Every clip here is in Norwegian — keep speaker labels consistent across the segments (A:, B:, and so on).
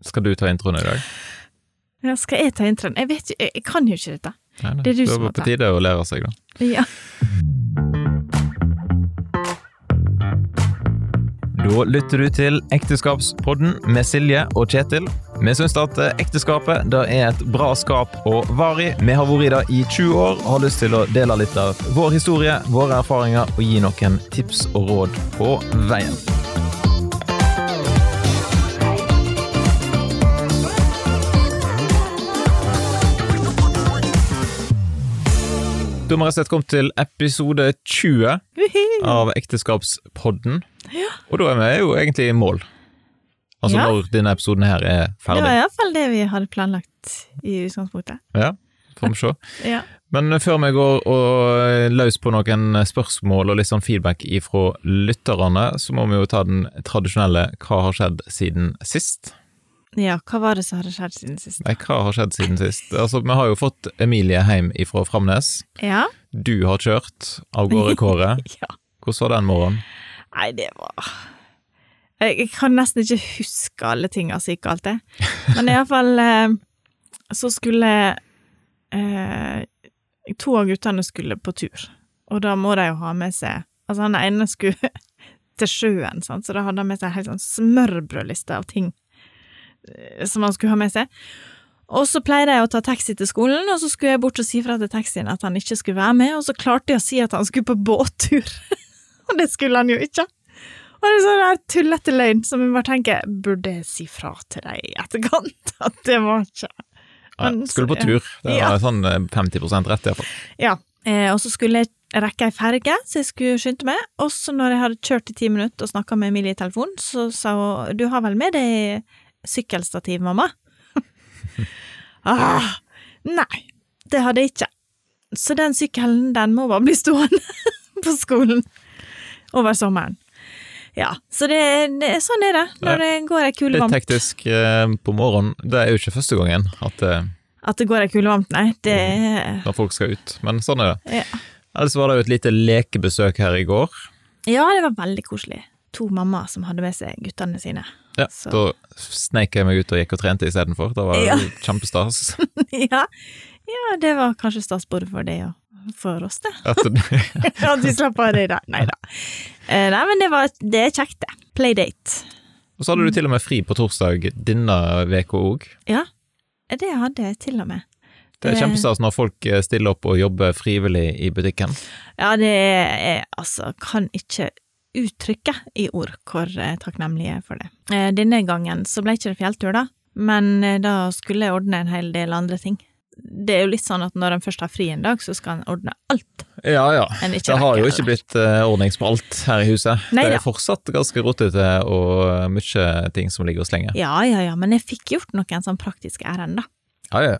A: Skal du ta introen i dag?
B: Ja, skal jeg ta introen? Jeg vet jeg, jeg kan jo ikke dette.
A: Nei, nei.
B: Det er du som må
A: ta. det
B: var
A: på tide å lære seg, da.
B: Ja.
A: Da lytter du til Ekteskapspodden med Silje og Kjetil. Vi syns at ekteskapet det er et bra skap å vare i. Vi har vært i det i 20 år og har lyst til å dele litt av vår historie, våre erfaringer og gi noen tips og råd på veien. Da har rett og slett kommet til episode 20 av Ekteskapspodden.
B: Ja.
A: Og da er vi jo egentlig i mål. Altså
B: Ja.
A: når denne episoden her er ferdig.
B: Det var iallfall det vi hadde planlagt i utgangspunktet.
A: Ja, får vi se.
B: Ja.
A: Men før vi går og løs på noen spørsmål og litt sånn feedback ifra lytterne, så må vi jo ta den tradisjonelle Hva har skjedd siden sist?
B: Ja, hva var det som hadde skjedd siden sist?
A: Nei, hva har skjedd siden sist? Altså, vi har jo fått Emilie hjem ifra Framnes.
B: Ja.
A: Du har kjørt av gårde Kåre.
B: ja.
A: Hvordan var den morgenen?
B: Nei, det var Jeg, kan nesten ikke huske alle tinga som gikk galt, det. Men iallfall eh, så skulle eh, To av guttene skulle på tur, og da må de jo ha med seg Altså, han ene skulle til sjøen, sant? så da hadde han med seg en helt sånn smørbrødliste av ting som han skulle ha med seg. Og så pleide jeg å ta taxi til skolen, og så skulle jeg bort og si fra til taxien at han ikke skulle være med, og så klarte jeg å si at han skulle på båttur. og det skulle han jo ikke. Og det er sånn der tullete løgn som jeg bare tenker, burde jeg si fra til deg i etterkant at det var ikke
A: Ja,
B: Men
A: skulle på tur. Det
B: Ja.
A: var sånn eh, 50% rett, iallfall.
B: Ja, eh, og så skulle jeg rekke ei ferge, så jeg skulle skynde meg. Og så når jeg hadde kjørt i ti minutter og snakka med Emilie i telefon, så sa hun du har vel med deg sykkelstativ, mamma? ah, nei, det hadde jeg ikke. Så den sykkelen, den må bare bli stående på skolen over sommeren. Ja, så det, det sånn er det når det går ei kule
A: Litt
B: varmt.
A: hektisk eh, på morgenen. Det er jo ikke første gangen at, det
B: At det går ei kule varmt, nei, det er
A: når folk skal ut, men sånn er det.
B: ja.
A: Ellers var det jo et lite lekebesøk her i går.
B: ja, det var veldig koselig. To mammaer som hadde med seg guttene sine.
A: Ja,
B: Så-
A: Da sneik jeg meg ut og gikk og trente istedenfor. Det var
B: Ja.
A: kjempestas.
B: ja. ja, det var kanskje stas både for deg og for oss, det.
A: At,
B: vi slapp av det i dag. Nei da. Eh, nei, men det, var, det er kjekt, det. Playdate.
A: og så hadde du til og med fri på torsdag denne uka òg.
B: Ja, det hadde jeg til og med.
A: Det er kjempestas når folk eh, stiller opp og jobber frivillig i butikken.
B: Ja, det er altså Kan ikke uttrykke i ord hvor takknemlige jeg er for det. Eh, denne gangen så ble ikke det fjelltur, da, men eh, da skulle jeg ordne en hel del andre ting. Det er jo litt sånn at når en først har fri en dag, så skal en ordne alt
A: Ja ja. Det har jo ikke blitt eh, ordnings på alt her i huset.
B: Nei
A: det er fortsatt ganske rotete og mye ting som ligger og slenger.
B: Ja, ja, ja, men jeg fikk gjort noen sånn praktiske ærend, da.
A: Ja, ja.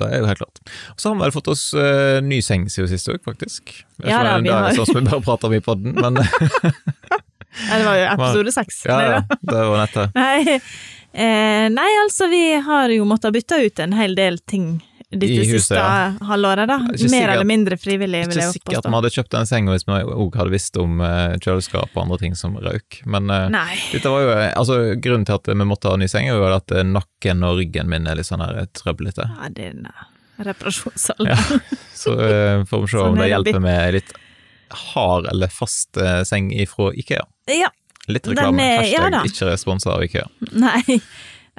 A: Det er jo helt klart. Og så har vi vel fått oss uh, ny seng siden sist òg, faktisk. Jeg
B: Ja da, vi
A: det
B: har-
A: sånn som vi bare prater om i podden, men
B: Ja, det var jo episode seks.
A: ja, ja, det var nettet.
B: Nei, eh, nei, altså, vi har jo måttet bytte ut en hel del ting dette siste
A: ja.
B: halvåret, da. Mer eller mindre frivillig, vil
A: Ikke
B: påstå. Ikke
A: sikkert vi hadde kjøpt den senga hvis vi òg hadde visst om eh, kjøleskap og andre ting som røyk, men eh,
B: Nei.
A: dette var jo, eh, altså Grunnen til at vi måtte ha ny seng, jo at nakken og ryggen min er litt sånn her trøblete.
B: Ja, eh, reparasjonsalder.
A: Ja. Så uh, får vi se om det
B: er
A: hjelper med litt hard eller fast uh, seng ifra Ikea.
B: Ja.
A: Litt reklame.
B: er-
A: Hashtag
B: ja,
A: ikke responsa av Ikea.
B: Nei.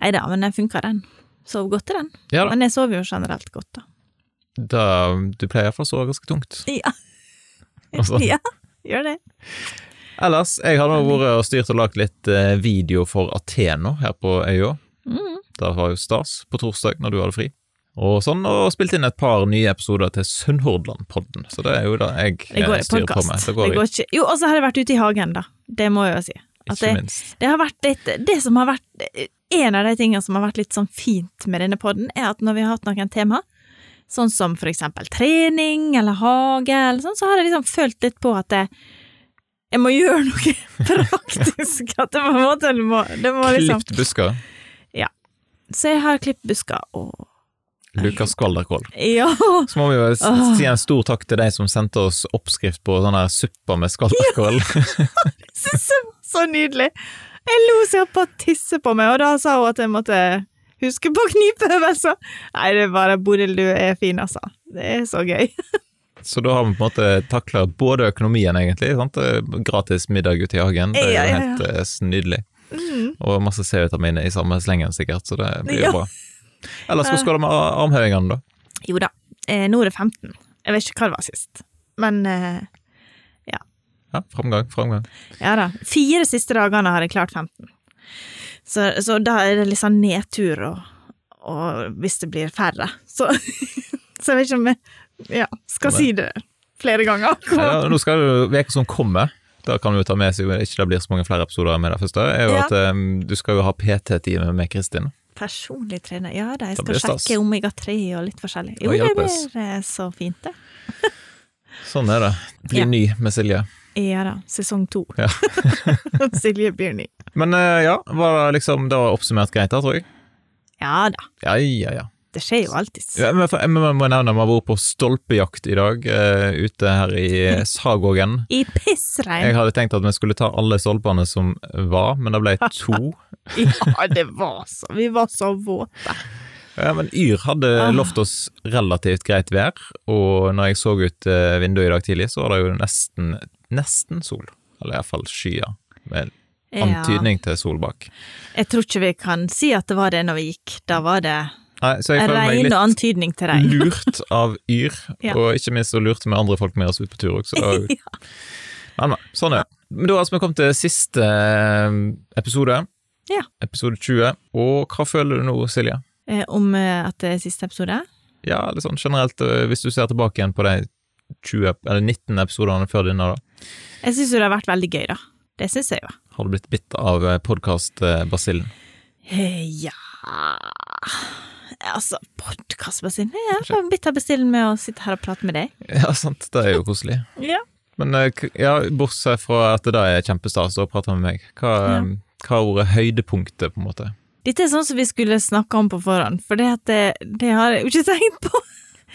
B: Nei da, men den funka, den. Sov godt i den.
A: Ja.
B: Men jeg sover jo generelt godt, da.
A: da du pleier iallfall å sove ganske tungt.
B: Ja.
A: Altså.
B: ja, gjør det.
A: Ellers, jeg har nå vært og styrt og lagd litt eh, video for Athena her på øya.
B: Mm.
A: Det var jo stas på torsdag når du hadde fri. Og sånn, og spilt inn et par nye episoder til Sunnhordland-podden. Så det er jo det jeg
B: Det går
A: eh, styrer på med.
B: podkast.
A: Det går
B: ikke Jo, og så har jeg vært ute i hagen, da. Det må jeg jo si. At det, det har vært litt Det som har vært En av de tingene som har vært litt sånn fint med denne podden, er at når vi har hatt noen tema, sånn som for eksempel trening eller hage eller sånn, så har jeg liksom følt litt på at jeg, jeg må gjøre noe praktisk. At det på en måte det må, det må liksom
A: Klipt busker.
B: Så jeg har klipt busker og
A: Lukas Skvalderkål.
B: Ja!
A: Så må vi jo si en stor takk til de som sendte oss oppskrift på sånn her suppa med skvalderkål.
B: Så, så nydelig! Jeg lo så jeg holdt tisse på meg, og da sa hun at jeg måtte huske på knipeøvelser. Nei, det er bare Bodil, du er fin, altså. Det er så gøy.
A: Så da har vi på en måte takla både økonomien, egentlig. Sant? Gratis middag ute i hagen. Det er jo
B: Ja, ja, ja.
A: helt eh, nydelig.
B: Mm.
A: Og masse C-vitaminer i samme slengen, sikkert, så det blir jo
B: Ja.
A: bra. Ellers, skal går det med ar- armhevingene, da?
B: Jo da, eh, nå er det 15. Jeg vet ikke hva det var sist. Men eh,
A: Ja, framgang, framgang.
B: ja da. Fire siste dagene har jeg klart 15. Så, så da er det litt sånn nedtur, og, og hvis det blir færre, så Så jeg vet ikke om jeg ja, skal si det flere ganger.
A: Ja, nå skal jo uka som kommer. Da kan vi jo ta med seg, ikke det blir så mange flere episoder med det første, er jo
B: Ja.
A: at um, du skal jo ha PT-time med Kristin.
B: Personlig trener, ja da, jeg skal sjekke omega-3 og litt forskjellig. Jo, det blir eh, så fint, det.
A: Sånn er det. Bli ny med Silje.
B: Ja da, sesong to.
A: Ja.
B: Silje Bjørni.
A: Men eh, ja, var det liksom det var oppsummert greit da, tror jeg?
B: Ja da,
A: Ja, ja, ja.
B: det skjer jo alltid.
A: ja men jeg må, nevne nevne, vi har vært på stolpejakt i dag, uh, ute her i Sagogen
B: I
A: Jeg hadde tenkt at vi skulle ta alle stolpene som var, men det ble to.
B: Ja, det var så Vi var så våte.
A: Ja, men Yr hadde
B: Ah.
A: lovt oss relativt greit vær, og når jeg så ut eh, vinduet i dag tidlig, så var det jo nesten, nesten sol. Eller iallfall skyer, med
B: Ja.
A: antydning til sol bak.
B: Jeg tror ikke vi kan si at det var det når vi gikk. Da var det
A: Nei, så jeg føler meg litt
B: antydning til regn.
A: lurt av Yr,
B: Ja.
A: og ikke minst så lurte vi andre folk med oss ut på tur også.
B: Ja.
A: Men, sånn er det. Da har vi kommet til siste eh, episode.
B: Ja.
A: Episode 20. Og hva føler du nå, Silje?
B: Eh, Om eh, at det er siste episode?
A: Ja, eller sånn generelt, eh, hvis du ser tilbake igjen på de 20, eller 19 episodene før denne, da.
B: Jeg syns jo det har vært veldig gøy, da. Det syns jeg jo.
A: Har du blitt bitt av podkast-basillen?
B: Ja Altså, podkastbasillen Jeg har blitt av basillen med å sitte her og prate med deg.
A: Ja, sant. Det er jo koselig.
B: Ja.
A: Men ja, bortsett fra at det er kjempestas å prate med meg, hva,
B: Ja.
A: hva er ordet høydepunktet, på en måte?
B: Dette er sånn som vi skulle snakke om på forhånd, for det, det, det har jeg jo ikke tenkt på.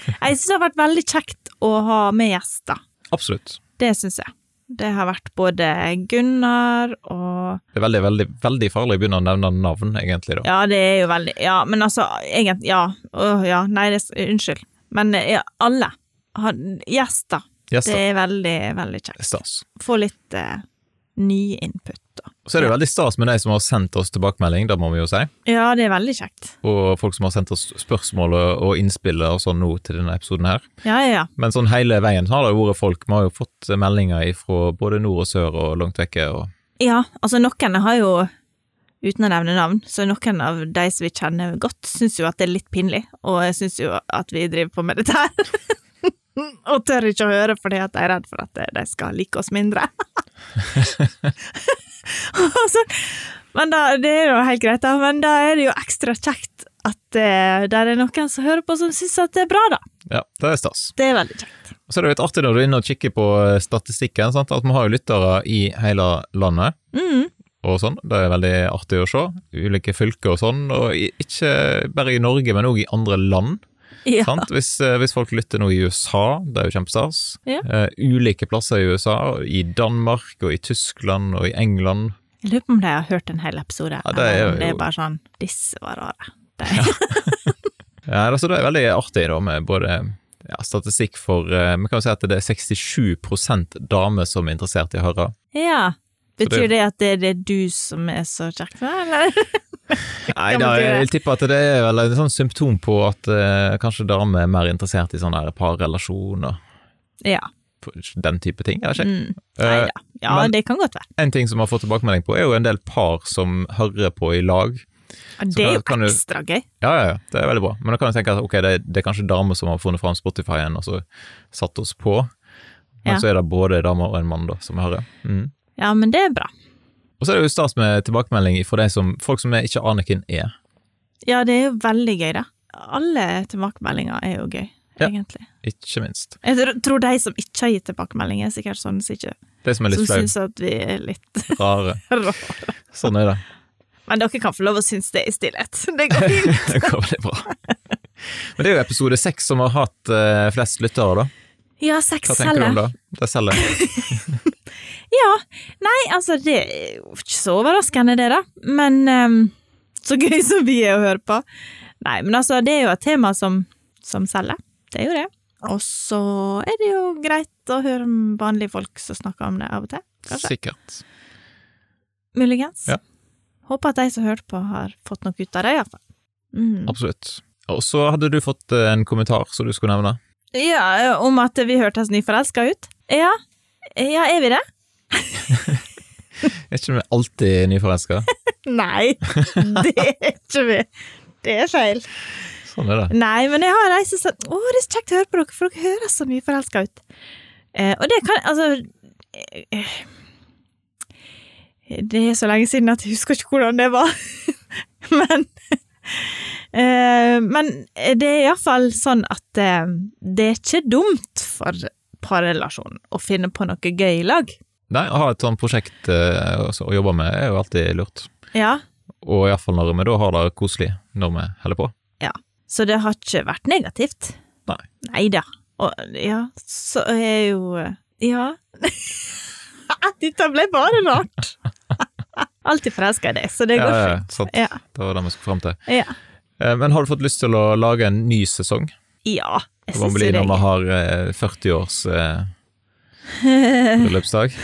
B: Jeg syns det har vært veldig kjekt å ha med gjester.
A: Absolutt.
B: Det syns jeg. Det har vært både Gunnar og
A: Det er veldig, veldig, veldig farlig å begynne å nevne navn, egentlig, da.
B: Ja, det er jo veldig Ja, men altså, egentlig Ja. Åh, ja. Nei, det, unnskyld. Men ja, alle. Har, gjester. Det er veldig, veldig kjekt.
A: Stas.
B: Få litt eh, ny input.
A: Og så er det jo veldig stas med de som har sendt oss tilbakemelding, det må vi jo si.
B: Ja, det er veldig kjekt.
A: Og folk som har sendt oss spørsmål og innspill og sånn nå til denne episoden her.
B: Ja, ja, ja.
A: Men sånn hele veien så har det jo vært folk, vi har jo fått meldinger fra både nord og sør og langt vekke. og
B: Ja, altså noen har jo, uten å nevne navn, så noen av de som vi kjenner godt, syns jo at det er litt pinlig, og syns jo at vi driver på med dette her. og tør ikke å høre fordi at de er redd for at de skal like oss mindre. men da, det er jo helt greit, da, men da er det jo ekstra kjekt at uh, det er noen som hører på som syns at det er bra, da.
A: Ja, det er stas.
B: Det er veldig kjekt.
A: Og så er det litt artig når du er inne og kikker på eh, statistikken, sant? at vi har jo lyttere i hele landet.
B: Mm.
A: og sånn. Det er veldig artig å se. Ulike fylker og sånn, og ikke bare i Norge, men òg i andre land.
B: Ja.
A: Hvis, eh, hvis folk lytter nå i USA, det er jo kjempestas.
B: Ja.
A: Uh, ulike plasser i USA, i Danmark og i Tyskland og i England.
B: Jeg lurer på om de har hørt en hel episode,
A: Ja, det er
B: eller om det er bare sånn Disse var rare. Det.
A: Ja, altså det er veldig artig da, med både ja, statistikk for eh, Vi kan jo si at det er 67% damer som er interessert i å høre.
B: Ja. Betyr
A: det-
B: det at det er det du som er så kjekk, eller?
A: Nei, da, jeg tipper at det er vel et sånn symptom på at eh, kanskje damer er mer interessert i sånne parrelasjoner,
B: Ja.
A: den type ting. er det ikke.
B: Mm. Nei
A: Eh,
B: da. Ja,
A: men-
B: det kan godt være.
A: En ting som har fått tilbakemelding på, er jo en del par som hører på i lag.
B: Ja, Det er jo
A: kan kan
B: ekstra gøy.
A: Ja, ja, ja, det er veldig bra. Men da kan jeg tenke at ok, det, det er kanskje damer som har funnet fram Spotify-en og så satt oss på. Men
B: Ja.
A: så er det både dame og en mann da, som hører. Mm.
B: Ja, men det er bra.
A: Og så er det jo stas med tilbakemelding fra de som, folk som ikke aner hvem er.
B: Ja, det er jo veldig gøy, da. Alle tilbakemeldinger er jo gøy,
A: Ja.
B: egentlig.
A: Ikke minst.
B: Jeg tror de som ikke har gitt tilbakemelding, er sikkert sånne som ikke
A: De som er
B: Som
A: litt flau,
B: syns at vi er litt
A: rare.
B: rare.
A: Sånn er det.
B: Men dere kan få lov å synes det i stillhet. Det går fint.
A: Det går veldig bra. Men det er jo episode seks som har hatt eh, flest lyttere, da.
B: Ja,
A: Hva
B: seks
A: tenker du om det? Det selger.
B: Ja. Nei, altså, det er jo ikke så overraskende, det, da. Men um, så gøy som vi er å høre på. Nei, men altså, det er jo et tema som, som selger. Det er jo det. Og så er det jo greit å høre om vanlige folk som snakker om det av og til. Kanskje.
A: Sikkert.
B: Muligens.
A: Ja.
B: Håper at de som hørte på, har fått noe ut av det, iallfall. Mm.
A: Absolutt. Og så hadde du fått eh, en kommentar som du skulle nevne.
B: Ja, om at vi hørtes nyforelska ut. Ja. Ja, er vi det?
A: Er ikke vi alltid nyforelska?
B: Nei, det er ikke vi. Det er feil.
A: Sånn er det.
B: Nei, men jeg har ei som sier Å, det er så kjekt å høre på dere, for dere høres så nyforelska ut. Eh, og det kan Altså eh, Det er så lenge siden at jeg husker ikke hvordan det var. men eh, Men det er iallfall sånn at eh, det er ikke dumt for parrelasjonen å finne på noe gøy i lag.
A: Nei, å ha et sånt prosjekt eh, å jobbe med er jo alltid lurt.
B: Ja.
A: Og iallfall når vi da har det koselig når vi holder på.
B: Ja, Så det har ikke vært negativt.
A: Nei.
B: Nei da. Og ja, så er jo Ja. Dette ble bare rart. Alltid forelska i deg, så det
A: Ja,
B: går
A: ja,
B: fint.
A: sant.
B: Ja.
A: Det var det vi skulle fram til.
B: Ja.
A: Eh, Men har du fått lyst til å lage en ny sesong?
B: ja jeg syns
A: bli
B: jo det.
A: når vi har eh, 40 års eh, bryllupsdag.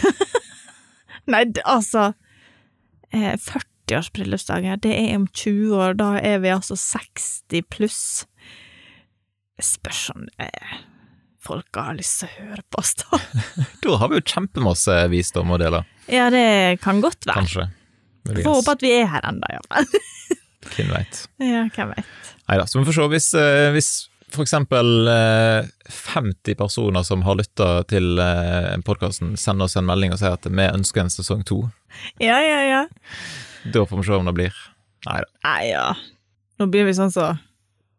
B: Nei, altså eh, 40-års her, det er om 20 år. Da er vi altså 60 pluss. Det Spørs om eh, folk har lyst til å høre på oss, da.
A: Da har vi jo kjempemasse visdom å dele,
B: Ja, det kan godt være.
A: kanskje.
B: Får håpe at vi er her ennå, iallfall.
A: Hvem veit.
B: Ja, hvem vet.
A: Nei da, så vi får se. Hvis, eh, hvis for eksempel eh, 50 personer som har lytta til eh, podkasten, sender oss en melding og sier at vi ønsker en sesong to,
B: Ja, ja, ja.
A: da får vi se om det blir. Nei da.
B: Nei, ja. Nå blir vi sånn så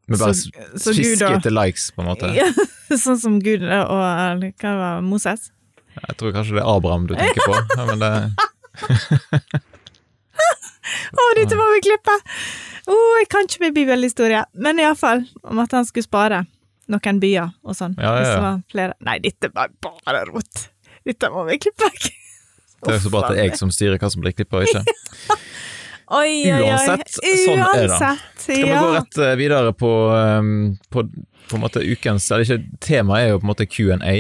A: Vi bare
B: Så- så
A: fisker
B: da-
A: etter likes, på en måte.
B: ja, Sånn som Gud og hva var Moses.
A: Jeg tror kanskje det er Abraham du tenker på. Ja, men det,
B: Å, dette må vi klippe! Å, jeg kan ikke med bibelhistorie, men iallfall om at han skulle spare noen byer og sånn.
A: Ja, ja,
B: Hvis det var flere. Nei, dette var bare rot. Dette må vi klippe vekk.
A: det er jo så bra at det er jeg som styrer hva som blir klippa og ikke.
B: Oi, oi, oi.
A: Uansett, sånn er det.
B: Uansett,
A: Skal vi
B: ja.
A: gå rett eh, videre på, um, på, på en måte ukens Eller ikke, temaet er jo på en måte Q&A.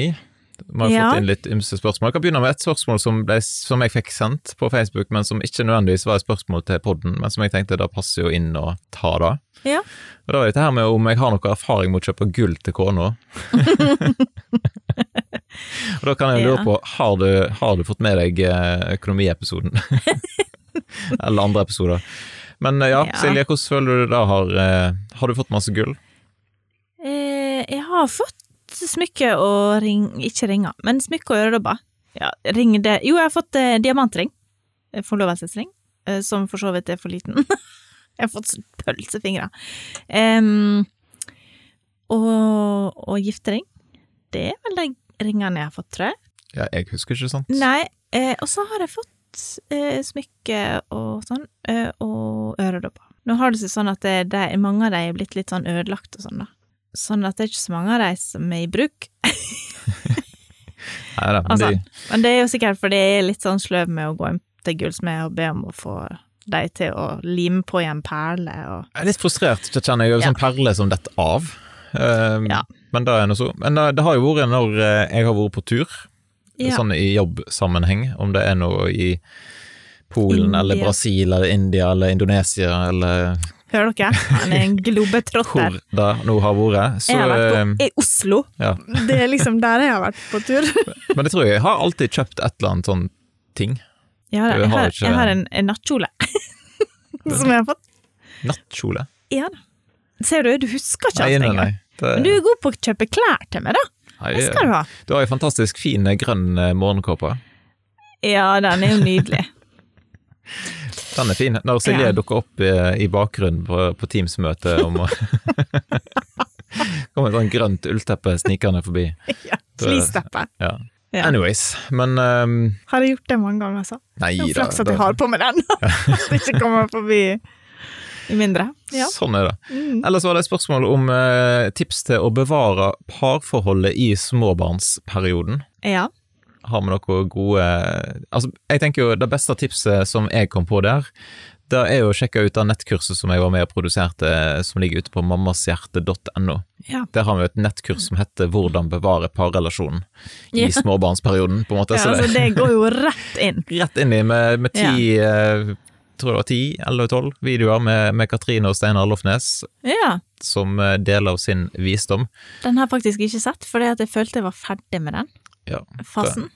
A: Vi har
B: Ja.
A: fått inn litt ymse spørsmål. Jeg kan begynne med et spørsmål som, ble, som jeg fikk sendt på Facebook, men som ikke nødvendigvis var et spørsmål til podden, men som jeg tenkte da passer jo inn å ta da.
B: Ja.
A: Og da var dette her med om jeg har noe erfaring med å kjøpe gull til kona. Og da kan jeg lure på, har du, har du fått med deg eh, økonomiepisoden? Eller andre episoder. Men eh, ja,
B: Ja.
A: Silje, hvordan føler du det da? Har, eh, har du fått masse gull?
B: Eh, jeg har fått smykke og ring Ikke ringer, men smykke og øredobber. Ja, ring det Jo, jeg har fått eh, diamantring. Eh, Forlovelsesring. Eh, som for så vidt er for liten. jeg har fått pølsefingre. Um, og, og giftering. Det er vel de ringene jeg har fått, tror jeg.
A: Ja, jeg husker ikke sånt.
B: Nei, eh, og så har jeg fått eh, smykke og sånn, eh, og øredobber. Nå har det seg sånn at det, det, mange av de er blitt litt sånn ødelagt og sånn, da. Sånn at det er ikke så mange av de som er i bruk.
A: Nei, da, men
B: Altså,
A: de,
B: Men det er jo sikkert fordi jeg er litt sånn sløv med å gå inn til gullsmed og be om å få de til å lime på igjen perler og
A: jeg er litt frustrert, jeg kjenner jeg, over
B: Ja.
A: sånn perle som detter av. Um,
B: Ja.
A: Men det er noe så. Men det, det har jo vært når eh, jeg har vært på tur,
B: Ja.
A: sånn i jobbsammenheng, om det er noe i Polen
B: India.
A: eller Brasil eller India eller Indonesia eller
B: Hører dere? Han er en globetrotter.
A: hvor da nå har vært. Så,
B: Jeg har vært
A: eh,
B: på, i Oslo.
A: ja.
B: Det er liksom der jeg har vært på tur.
A: Men jeg tror jeg har alltid kjøpt et eller annet sånn ting.
B: Ja, da, jeg
A: har ikke-
B: jeg har en, en nattkjole som jeg har fått.
A: Nattkjole.
B: Ja da. Ser du, du husker ikke alt engang.
A: Det,
B: Men du er god på å kjøpe klær til meg, da.
A: nei,
B: Det skal du ha.
A: Du har jo fantastisk fin eh, grønn eh, morgenkåpe.
B: Ja, den er jo nydelig.
A: Den er fin. Når Silje
B: Ja.
A: dukker opp i, i bakgrunnen på, på Teams-møte om å Kommer et sånt grønt ullteppe snikende forbi.
B: ja, Flisteppe.
A: Ja.
B: Ja.
A: Anyways, men um,
B: Har jeg gjort det mange ganger, altså.
A: Nei
B: Det er flaks at jeg har på meg den. At det ikke kommer forbi i mindre. Ja.
A: Sånn er det.
B: Mm.
A: Ellers var det et spørsmål om uh, tips til å bevare parforholdet i småbarnsperioden.
B: ja.
A: Har vi noe gode Altså, jeg tenker jo det beste tipset som jeg kom på der, det er jo å sjekke ut det nettkurset som jeg var med og produserte, som ligger ute på mammashjerte.no.
B: Ja.
A: Der har vi et nettkurs som heter 'Hvordan bevare parrelasjonen' i
B: Ja.
A: småbarnsperioden, på en måte.
B: Ja, altså, det går jo rett inn.
A: rett inn i med, med ti, eh, tror det var ti, eller tolv videoer med, med Katrine og Steinar Lofnes
B: Ja.
A: som eh, deler av sin visdom.
B: Den har jeg faktisk ikke sett, fordi jeg følte jeg var ferdig med den
A: Ja,
B: fasen.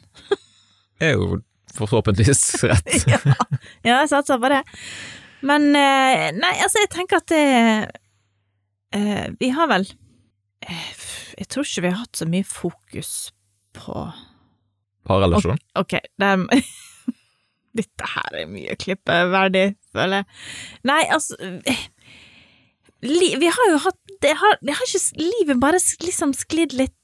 A: er jo forhåpentligvis rett.
B: ja. ja, jeg satser på det. Men eh, nei, altså, jeg tenker at det eh, Vi har vel eh, Jeg tror ikke vi har hatt så mye fokus på
A: Parrelasjon.
B: Ok, det er Dette her er mye klippeverdig, føler jeg. Nei, altså li, Vi har jo hatt det har, det har ikke livet bare liksom sklidd litt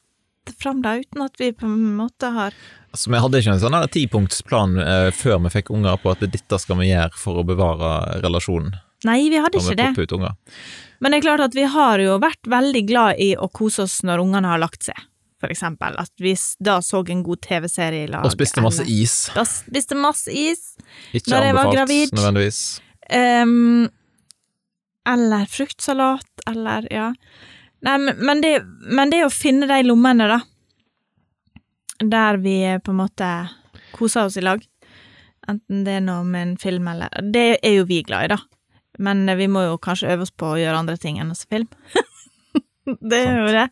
B: fram da, uten at vi på en måte har
A: Altså, vi hadde ikke en sånn tipunktsplan eh, før vi fikk unger på at dette skal vi gjøre for å bevare relasjonen
B: Nei, vi hadde ikke det. Men det er klart at vi har jo vært veldig glad i å kose oss når ungene har lagt seg, for eksempel. At vi da så en god TV-serie i lag.
A: Og spiste masse is.
B: Da spiste masse is.
A: Ikke
B: Når jeg var gravid.
A: nødvendigvis.
B: Um, eller fruktsalat, eller ja. Nei, men, men, det, men det å finne de lommene, da, der vi på en måte koser oss i lag, enten det er noe med en film eller Det er jo vi glad i, da. Men vi må jo kanskje øve oss på å gjøre andre ting enn å se film. det er jo det.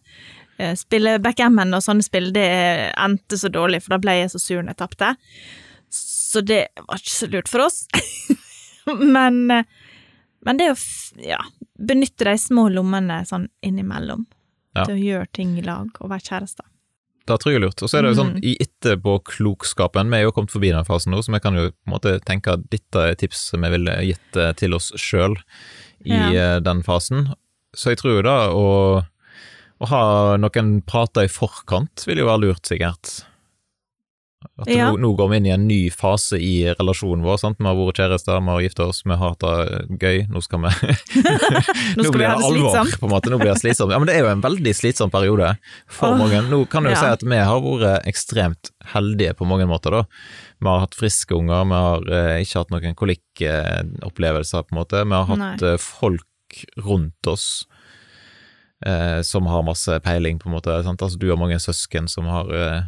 B: Eh, Spille backgammon og sånne spill, det endte så dårlig, for da ble jeg så sur når jeg tapte. Så det var ikke så lurt for oss. men, eh, men det å ja, benytte de små lommene sånn innimellom
A: Ja.
B: til å gjøre ting i lag og være kjærester.
A: Det tror jeg er lurt. Og så er det jo sånn,
B: Mm.
A: i etterpåklokskapen, vi er jo kommet forbi den fasen nå, så vi kan jo på en måte tenke at dette er tips vi ville gitt eh, til oss sjøl i
B: Ja.
A: eh, den fasen. Så jeg tror jo da å, å ha noen prater i forkant vil jo være lurt, sikkert. At
B: Ja.
A: nå, nå går vi inn i en ny fase i relasjonen vår. sant? Vi har vært kjærester, vi har gifta oss, vi har hatt det gøy. Nå skal vi
B: Nå skal vi
A: blir
B: ha det
A: alvor,
B: slitsomt.
A: på en måte. Nå blir det slitsomt. Ja, men det er jo en veldig slitsom periode for
B: oh,
A: mange. Nå kan du jo
B: ja.
A: si at vi har vært ekstremt heldige på mange måter, da. Vi har hatt friske unger, vi har eh, ikke hatt noen kolikkopplevelser, på en måte. Vi har hatt Nei. folk rundt oss eh, som har masse peiling, på en måte. Sant? Altså, du har mange søsken som har eh,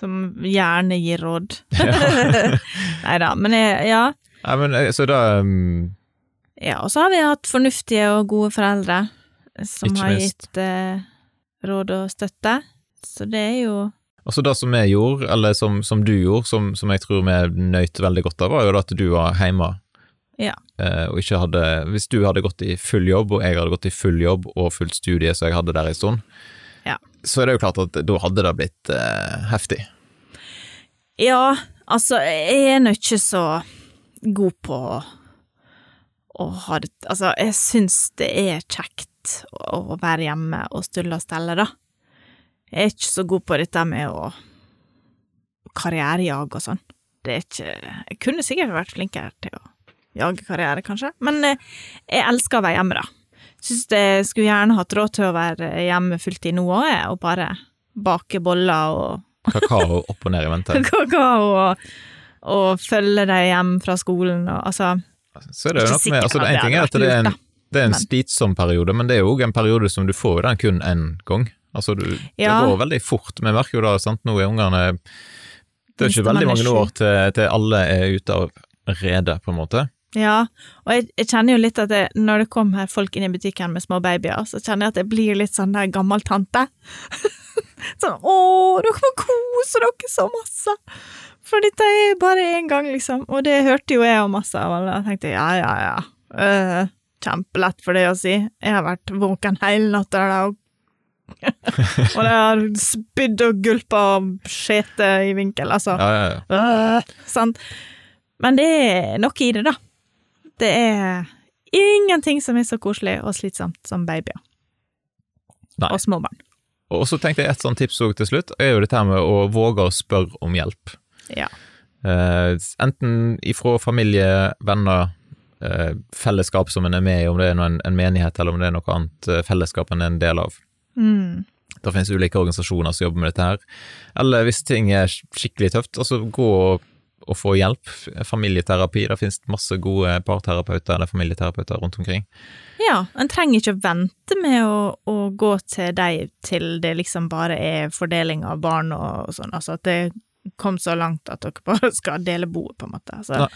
B: Som gjerne gir råd. Nei da, men jeg, ja.
A: Nei, men eh, så da um,
B: Ja, og så har vi hatt fornuftige og gode foreldre som har gitt eh, råd og støtte. Så det er jo
A: Altså det som vi gjorde, eller som, som du gjorde, som, som jeg tror vi nøyt veldig godt av, var jo at du var hjemme.
B: Ja.
A: Eh, og ikke hadde Hvis du hadde gått i full jobb, og jeg hadde gått i full jobb og fullt studie, så jeg hadde der en stund. Så er det jo klart at da hadde det blitt eh, heftig.
B: Ja, altså, jeg er nå ikke så god på å ha det Altså, jeg syns det er kjekt å være hjemme og stulle og stelle, da. Jeg er ikke så god på dette med å karrierejage og sånn. Det er ikke Jeg kunne sikkert vært flinkere til å jage karriere, kanskje, men eh, jeg elsker å være hjemme, da. Syns jeg skulle gjerne hatt råd til å være hjemme fulltid nå òg, og bare bake boller og
A: Kakao opp og ned i vente.
B: kakao og, og følge deg hjem fra skolen og altså
A: Så er det jo noe med altså, En ting er at det er en, det er en slitsom periode, men det er jo òg en periode som du får den kun én gang. Altså, du,
B: Ja.
A: det går veldig fort. Vi merker jo da, sant, nå er ungene Det er ikke veldig mange år til, til alle er ute av redet, på en måte.
B: Ja, og jeg, jeg kjenner jo litt at det, når det kommer folk inn i butikken med små babyer, så kjenner jeg at jeg blir litt sånn der gammel tante. sånn 'Å, dere må kose dere så masse', for dette er bare én gang, liksom. Og det hørte jo jeg og masse av alle, og tenkte ja, ja, ja. Uh, kjempelett for det å si. Jeg har vært våken hele natta og og det har spydd og gulpa og skjete i vinkel, altså.
A: Ja, ja, ja.
B: Øh, sant? Men det er noe i det, da. Det er ingenting som er så koselig og slitsomt som babyer
A: Nei.
B: og små barn.
A: Og så tenkte jeg et sånt tips til slutt, er jo dette her med å våge å spørre om hjelp.
B: Ja.
A: Eh, enten ifra familie, venner, eh, fellesskap som en er med i, om det er noen, en, en menighet eller om det er noe annet eh, fellesskap en er en del av.
B: Mm.
A: Det finnes ulike organisasjoner som jobber med dette her. Eller hvis ting er skikkelig tøft, altså gå og, og få hjelp. Familieterapi, det finnes masse gode parterapeuter eller familieterapeuter rundt omkring.
B: Ja, en trenger ikke å vente med å, å gå til deg til det liksom bare er fordeling av barn og, og sånn, altså at det kom så langt at dere bare skal dele boet, på en måte. Altså,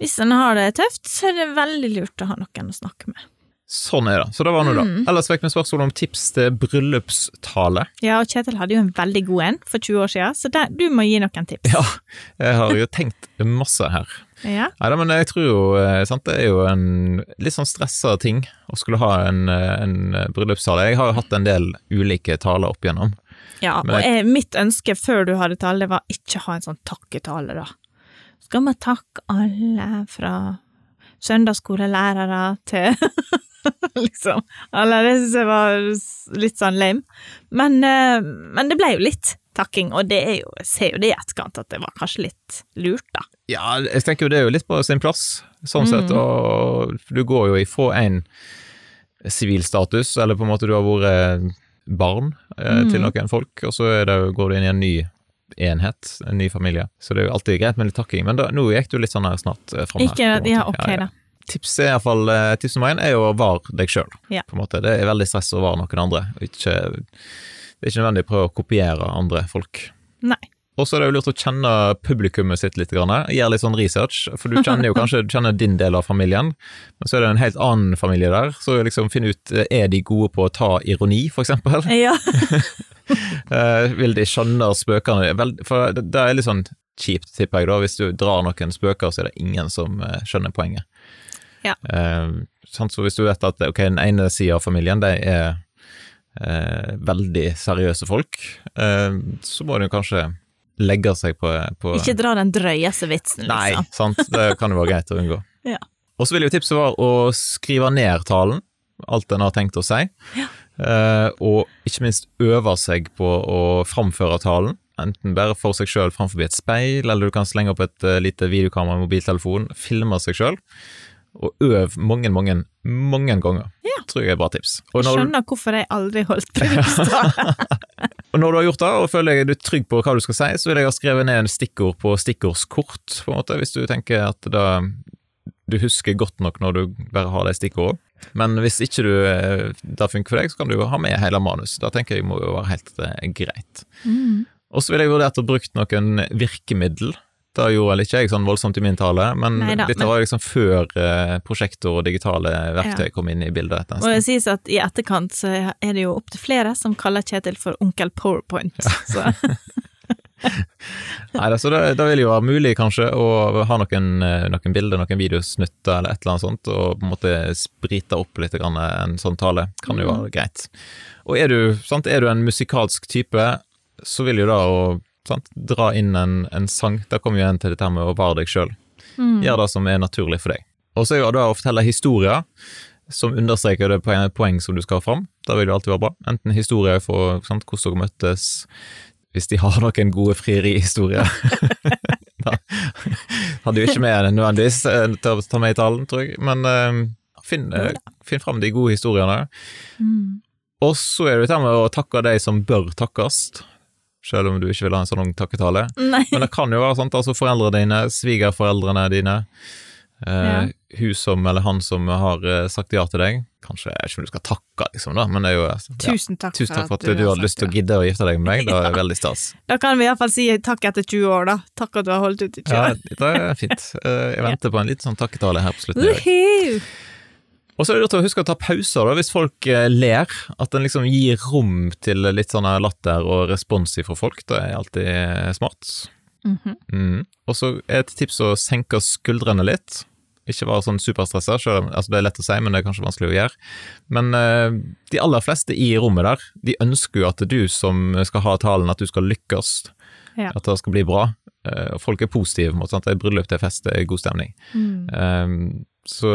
B: hvis en har det tøft, så er det veldig lurt å ha noen å snakke med.
A: Sånn er det. Så det var nå, da.
B: Mm.
A: Ellers fikk vi spørsmål om tips til bryllupstale.
B: Ja, og Kjetil hadde jo en veldig god en for 20 år siden, så der, du må gi noen tips.
A: Ja, jeg har jo tenkt masse her.
B: Ja.
A: Neida, men jeg tror jo eh, sant, Det er jo en litt sånn stressa ting å skulle ha en, eh, en bryllupstale. Jeg har jo hatt en del ulike taler opp igjennom.
B: Ja, og jeg, mitt ønske før du hadde tale, det var ikke ha en sånn takketale, da. Skal vi takke alle fra søndagsskolelærere til liksom. Eller det syns jeg var litt sånn lame. Men, eh, men det ble jo litt takking, og det er jo, jeg ser jo det i etterkant at det var kanskje litt lurt, da.
A: Ja, jeg tenker jo det er jo litt på sin plass, sånn sett. Og du går jo ifra en sivilstatus, eller på en måte du har vært barn eh, til noen folk, og så det, går du inn i en ny enhet, en ny familie. Så det er jo alltid greit med litt takking, men da, nå gikk du litt sånn her snart eh, fram her.
B: Ikke,
A: ja, ok,
B: ja, ok, da.
A: Tips er iallfall Tips nummer én er jo å være deg sjøl,
B: Ja.
A: Det er veldig stress å være noen andre. Ikke, det er ikke nødvendig å prøve å kopiere andre folk.
B: Nei.
A: Og så er det jo lurt å kjenne publikummet sitt litt. Gjøre litt sånn research, for du kjenner jo kanskje du kjenner din del av familien, men så er det en helt annen familie der. Så liksom finn ut er de gode på å ta ironi, for eksempel.
B: Ja.
A: Eh, vil de skjønne spøkene? For det, er litt sånn kjipt, tipper jeg, da. Hvis du drar noen spøker, så er det ingen som eh, skjønner poenget.
B: Ja.
A: Sant? så hvis du vet at ok, den ene sida av familien, de er eh, veldig seriøse folk, eh, så må du kanskje legge seg på, på
B: Ikke dra den drøyeste vitsen,
A: Nei,
B: liksom.
A: sant. Det kan jo være greit å unngå.
B: Ja.
A: Og så vil jo tipset være å skrive ned talen, alt en har tenkt å si. Eh, og ikke minst øve seg på å framføre talen. Enten bare for seg sjøl framfor et speil, eller du kan slenge opp et uh, lite videokamera i mobiltelefonen, filme seg sjøl, og øv mange, mange, mange ganger.
B: Ja.
A: Tror jeg er et bra tips. Og
B: Jeg
A: skjønner
B: skjønner hvorfor jeg aldri holdt bryllupstale.
A: og når du har gjort det, og føler deg du trygg på hva du skal si, så vil jeg ha skrevet ned en stikkord på stikkordskort, på en måte, hvis du tenker at da du husker godt nok når du bare har de stikkordene. Men hvis ikke du, eh, det funker for deg, så kan du ha med hele manus. Da tenker jeg må jo være helt greit. greit. Og så ville jeg vurdert å bruke noen virkemiddel. Det gjorde vel ikke jeg sånn voldsomt i min tale, men
B: Neida,
A: dette var liksom før eh, prosjektor og digitale verktøy
B: Ja.
A: kom inn i bildet. etter en
B: Og det sies at i etterkant så er det jo opptil flere som kaller Kjetil for onkel Powerpoint. Så
A: Nei, da, så da det vil jo være mulig kanskje å ha noen, eh, noen bilder, noen videosnutter eller et eller annet sånt, og på en måte sprite opp litt grann en sånn tale. Kan jo være greit. Og er du, sant, er du en musikalsk type, så vil jo da å sant, dra inn en, en sang, da kommer vi igjen til dette med å være deg sjøl. Gjør det som er naturlig for deg. Og så er jo det å fortelle historier som understreker det poeng, som du skal ha fram. Det vil jo alltid være bra. Enten historier for sant, hvordan dere møttes, hvis de har noen gode frierihistorier. da hadde jo ikke med nødvendigvis eh, til å ta med i talen, tror jeg, men uh, finn, uh, finn fram de gode historiene. Og så er det dette med å takke de som bør takkes, selv om du ikke vil ha en sånn takketale.
B: nei.
A: Men det kan jo være sånn altså foreldrene dine, svigerforeldrene dine, eh,
B: Ja.
A: hun som eller han som har eh, sagt ja til deg. Kanskje, jeg vet ikke om du skal takke, liksom, da, men det er jo ja.
B: Tusen takk,
A: Tusen takk for at du, hadde lyst til å gidde å gifte deg med meg, det er veldig stas.
B: Da kan vi iallfall si takk etter 20 år, da. Takk at du har holdt ut i 20
A: Ja, det er fint. Eh, Jeg venter på en liten sånn takketale her på slutten. Og så er det å huske å ta pauser da, hvis folk eh, ler. At en liksom gir rom til litt sånn latter og respons fra folk. Det er alltid smart. smart.
B: -hmm.
A: mm. Og så er et tips å senke skuldrene litt. Ikke være sånn superstressa, selv altså det er lett å si, men det er kanskje vanskelig å gjøre. Men eh, de aller fleste i rommet der, de ønsker jo at det er du som skal ha talen, at du skal lykkes.
B: Ja.
A: At det skal bli bra. Eh, folk er positive. på en måte, sant? Det er bryllup, det er fest, det er god stemning.
B: Mm.
A: Um, så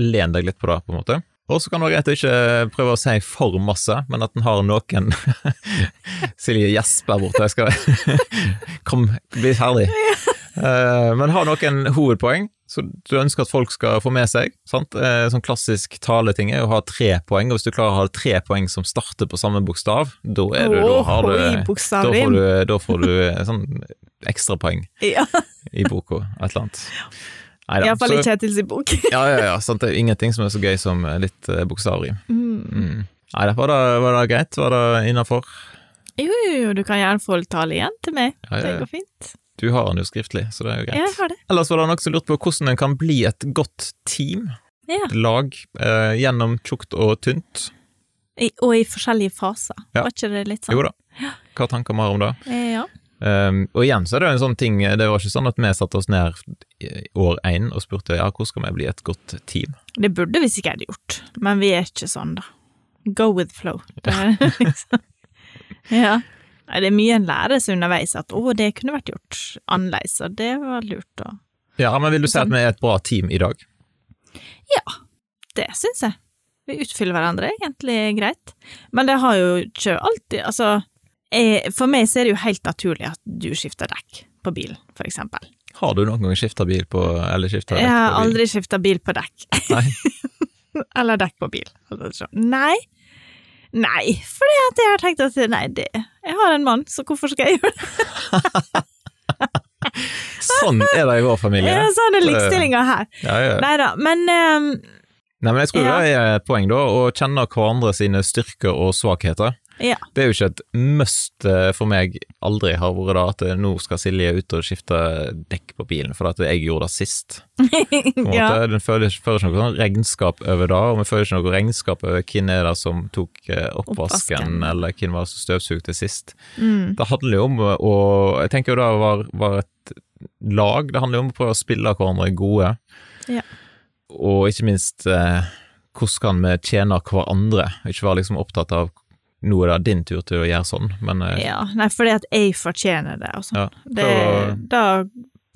A: len deg litt på det, på en måte. Og så kan det være greit å ikke prøve å si for masse, men at en har noen Silje gjesper borte, jeg skal Kom, bli ferdig. Uh, men har noen hovedpoeng Så du ønsker at folk skal få med seg, sant? Eh, sånn klassisk taleting er å ha tre poeng, og hvis du klarer å ha tre poeng som starter på samme bokstav, da er du, da har du, da får du, da får du eh, sånn ekstrapoeng
B: Ja,
A: i boka, et eller annet. Neida,
B: Iallfall i Kjetils bok.
A: Ja, ja, ja, sant? det er ingenting som er så gøy som litt eh, bokstavrim.
B: Mm.
A: Mm. Nei, var det, var det greit? Var det innafor?
B: Jo, jo, jo, du kan gjerne få tale igjen til meg.
A: Ja, ja,
B: Det går fint.
A: Du har den jo skriftlig, så det er jo greit.
B: Jeg har det.
A: Ellers var det noen som lurte på hvordan en kan bli et godt team,
B: Ja.
A: lag, eh, gjennom tjukt og tynt.
B: I, og i forskjellige faser.
A: Ja.
B: Var ikke det litt sånn?
A: Jo da. Hva tanker vi har om det?
B: Eh, Ja.
A: Um, og igjen så er det jo en sånn ting, det var ikke sånn at vi satte oss ned år én og spurte ja, hvordan skal vi bli et godt team?
B: Det burde vi sikkert gjort, men vi er ikke sånn, da. Go with flow. Det er liksom Ja. Det er mye en lærer seg underveis at å, det kunne vært gjort annerledes, og det var lurt Og...
A: Ja, men vil du si at vi er et bra team i dag?
B: Ja, Det syns jeg. Vi utfyller hverandre egentlig greit. Men det har jo ikke alltid Altså, for meg så er det jo helt naturlig at du skifter dekk på bilen, for eksempel.
A: Har du noen gang skifta bil på eller skifta
B: Jeg har aldri skifta bil på dekk.
A: Nei.
B: Eller dekk på bil. Nei. Nei, fordi at jeg har tenkt at nei, det Jeg har en mann, så hvorfor skal jeg gjøre det?
A: Sånn er det i vår familie.
B: Ja, sånn er likestillinga her.
A: Ja, ja.
B: Nei da, men um,
A: Nei, men jeg tror
B: Ja.
A: det er et poeng, da, å kjenne hverandre sine styrker og svakheter.
B: Ja.
A: Det er jo ikke et must eh, for meg, aldri har vært da, at nå skal Silje ut og skifte dekk på bilen, for at jeg gjorde det sist.
B: Ja.
A: Den føler ikke noe sånn regnskap over det, og vi føler ikke noe regnskap over hvem er det som tok eh, Oppvasken. eller hvem var det som støvsugde sist.
B: Mm.
A: Det handler jo om å Jeg tenker jo det var, var et lag, det handler jo om å prøve å spille hverandre gode.
B: Ja.
A: Og ikke minst eh, hvordan kan vi tjene hverandre, ikke være liksom opptatt av nå er det din tur til å gjøre sånn, men eh,
B: ja. Nei, fordi at jeg fortjener det, sånn.
A: Ja,
B: Det, da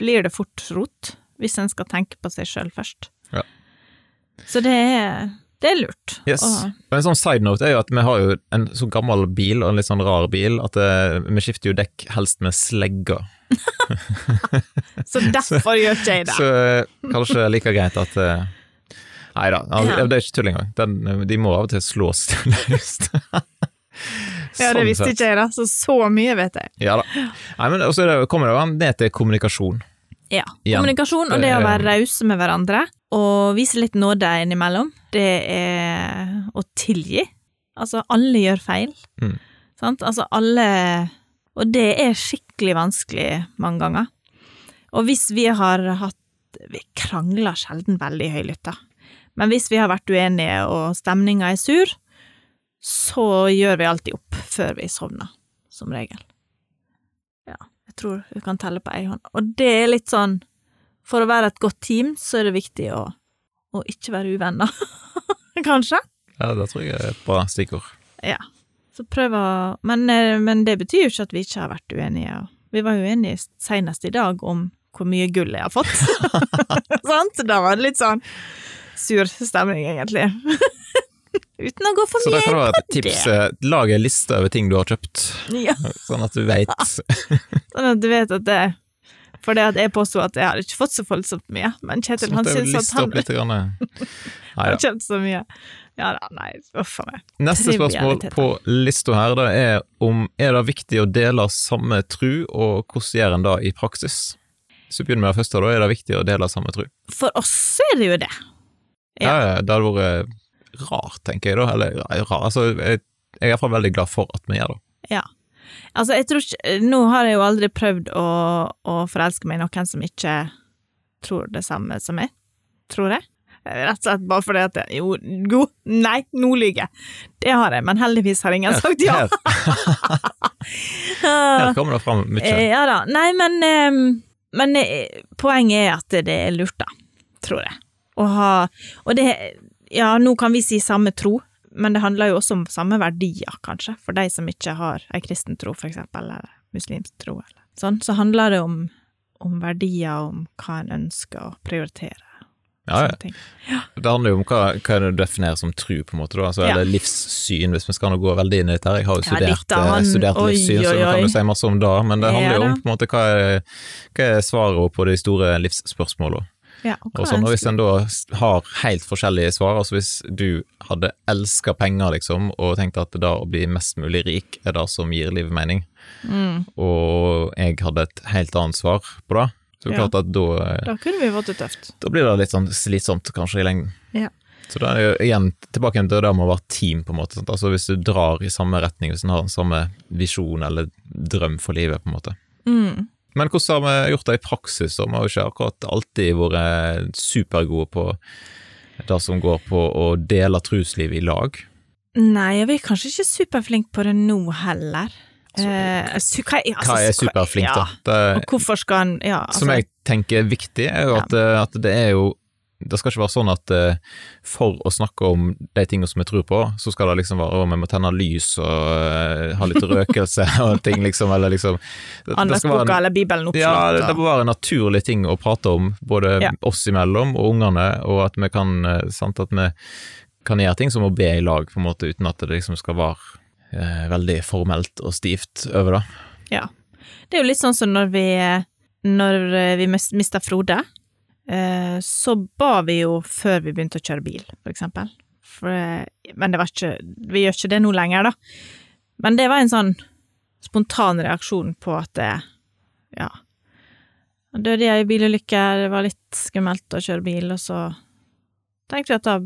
B: blir det fort rot, hvis en skal tenke på seg sjøl først.
A: Ja.
B: Så det er, det er lurt.
A: Yes.
B: Og-
A: Og en sånn side note er jo at vi har jo en så gammel bil, og en litt sånn rar bil, at eh, vi skifter jo dekk helst med slegger.
B: så derfor gjør ikke jeg det.
A: Så eh, kanskje like greit at Nei da, altså, det er ikke tull engang. De må av og til slås løst.
B: Ja, det
A: Sånn
B: visste
A: sett.
B: ikke jeg, da, så så mye vet jeg.
A: Ja da. Nei, men også er kommer det ned til kommunikasjon.
B: Ja.
A: Igjen.
B: Kommunikasjon og det å være rause med hverandre, og vise litt nåde innimellom, det er å tilgi. Altså, alle gjør feil.
A: Mm.
B: Sant? Altså, alle Og det er skikkelig vanskelig mange ganger. Og hvis vi har hatt Vi krangler sjelden veldig høylytt, da. Men hvis vi har vært uenige og stemninga er sur, så gjør vi alltid opp før vi sovner, som regel. Ja, jeg tror vi kan telle på ei hånd. Og det er litt sånn For å være et godt team, så er det viktig å, å ikke være uvenner. Kanskje?
A: Ja, det tror jeg er et bra stikkord.
B: Ja. Så prøv å men, eh, men det betyr jo ikke at vi ikke har vært uenige. Vi var uenige senest i dag om hvor mye gull jeg har fått. Sant? Da var det litt sånn sur stemning, egentlig. Uten å gå for
A: Så da kan det være et tips. eh, Lag en liste over ting du har kjøpt,
B: Ja,
A: sånn at du veit.
B: sånn at du vet at det For det at jeg påsto at jeg hadde ikke fått så voldsomt mye, men Kjetil han syns at han
A: opp litt. Grann.
B: Har
A: da.
B: kjøpt så mye. Ja da, nei, uff a meg.
A: Neste spørsmål på lista her da er om er det viktig å dele samme tru, og hvordan gjør en det i praksis? Så vi begynner med det første, da er det viktig å dele samme tru.
B: For oss er det jo det.
A: Ja. ja, det hadde vært rart, tenker jeg da. Eller ja, rart, altså, jeg, jeg er iallfall veldig glad for at vi gjør det.
B: Ja. Altså, jeg tror ikke Nå har jeg jo aldri prøvd å, å forelske meg i noen som ikke tror det samme som meg. Tror jeg. Rett og slett bare fordi at jeg, Jo, god, nei, nå lyver jeg. Det har jeg, men heldigvis har ingen sagt ja.
A: Her, her kommer det fram mye.
B: Eh, Ja da. Nei, men, eh, men eh, poenget er at det er lurt, da. Tror jeg. Å ha Og det Ja, nå kan vi si samme tro, men det handler jo også om samme verdier, kanskje, for de som ikke har ei kristen tro, for eksempel, eller muslimsk tro, eller sånn. Så handler det om, om verdier, om hva en ønsker å prioritere.
A: Ja, ja. Det handler jo om hva, hva du definerer som tru, på en måte, da. Altså,
B: Ja.
A: Eller livssyn, hvis vi skal nå gå veldig inn i dette. Jeg har jo studert,
B: ja, han-
A: eh, studert
B: oi,
A: livssyn, så
B: oi,
A: nå kan du si masse om det. Men det handler jo om på en måte hva er, hva er svaret på de store livsspørsmålene.
B: Ja, og
A: sånn, og hvis en da har helt forskjellige svar, altså hvis du hadde elska penger, liksom, og tenkt at det da å bli mest mulig rik er det som gir livet mening,
B: mm,
A: og jeg hadde et helt annet svar på det, så er det
B: Ja.
A: at da, eh,
B: Da kunne vi fått det tøft.
A: da blir det litt sånn slitsomt kanskje i lengden.
B: Ja.
A: Så da er det jo igjen tilbake igjen til det med å være team, på en måte. Sant? Altså hvis du drar i samme retning, hvis en har den samme visjon eller drøm for livet, på en måte.
B: Mm.
A: Men hvordan har vi gjort det i praksis? Vi har jo ikke akkurat alltid vært supergode på det som går på å dele trusliv i lag.
B: Nei, vi er kanskje ikke superflinke på det nå heller. Eh, su hva, er- altså,
A: Hva er superflink, da? Det,
B: Og hvorfor skal han Ja, altså
A: som jeg tenker er viktig, er jo at, ja. at det er jo det skal ikke være sånn at eh, for å snakke om de tingene som vi tror på, så skal det liksom være å vi må tenne lys og uh, ha litt røkelse og ting, liksom, eller liksom det- en-
B: Andaktsboka eller Bibelen oppslått.
A: Ja, det, det må være en naturlig ting å prate om, både
B: Ja.
A: oss imellom og ungene, og at vi kan eh, sant, at vi kan gjøre ting som å be i lag, på en måte, uten at det liksom skal være eh, veldig formelt og stivt over det.
B: Ja. Det er jo litt sånn som når vi, når eh, vi mister Frode, så ba vi jo før vi begynte å kjøre bil, for eksempel. For, eh, men det var ikke Vi gjør ikke det nå lenger, da. Men det var en sånn spontan reaksjon på at det Ja. Døde jeg i bilulykker, bilulykke, det var litt skummelt å kjøre bil, og så tenkte vi at da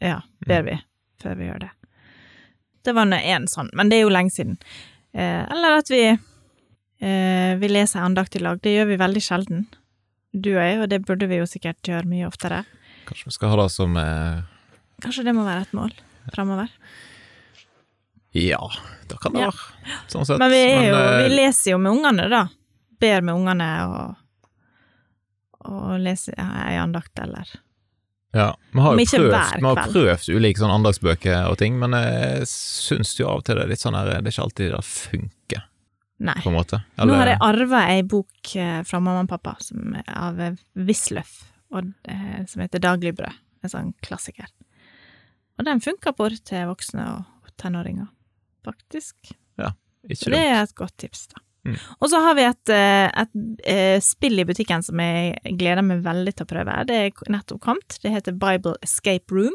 B: Ja, ber vi før vi gjør det. Det var én sånn, men det er jo lenge siden. Eh, eller at vi eh, vi leser andakt i lag. Det gjør vi veldig sjelden, du og jeg, og det burde vi jo sikkert gjøre mye oftere.
A: Kanskje vi skal ha det som eh,
B: Kanskje det må være et mål framover.
A: Ja, det kan det
B: Ja.
A: være, sånn sett.
B: Men vi er jo
A: eh,
B: Vi leser jo med ungene, da. Ber med ungene og og leser ei andakt, eller
A: Ja, vi har jo prøvd, vi har prøvd ulike sånn andagsbøker og ting, men jeg syns jo av og til det er litt sånn her Det er ikke alltid det funker,
B: Nei.
A: på en måte.
B: Nå har jeg arva ei bok eh, fra mamma og pappa som av eh, Wisløff, eh, som heter Dagligbrød. En sånn klassiker. Og den funker både til voksne og tenåringer, faktisk.
A: ikke
B: dumt. det er et godt tips, da.
A: Mm.
B: Og så har vi et, et, et, spill i butikken som jeg gleder meg veldig til å prøve. Det er nettopp kommet. Det heter Bible Escape Room.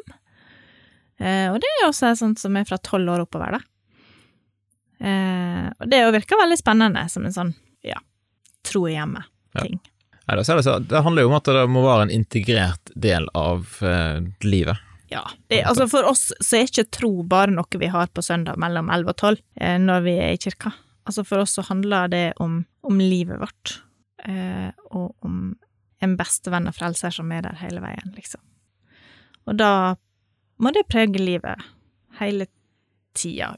B: Og det er også sånt som er fra tolv år oppover, da. Eh, og det virker veldig spennende, som en sånn, ja, tro i hjemmet-ting.
A: Ja. det, det handler jo om at det må være en integrert del av eh, livet.
B: Ja. Det, altså for oss så er ikke tro bare noe vi har på søndag mellom 11 og 12, eh, når vi er i kirka. Altså for oss så handler det om, om livet vårt, eh, og om en bestevenn og frelser som er der hele veien, liksom. Og da må det prege livet hele tida,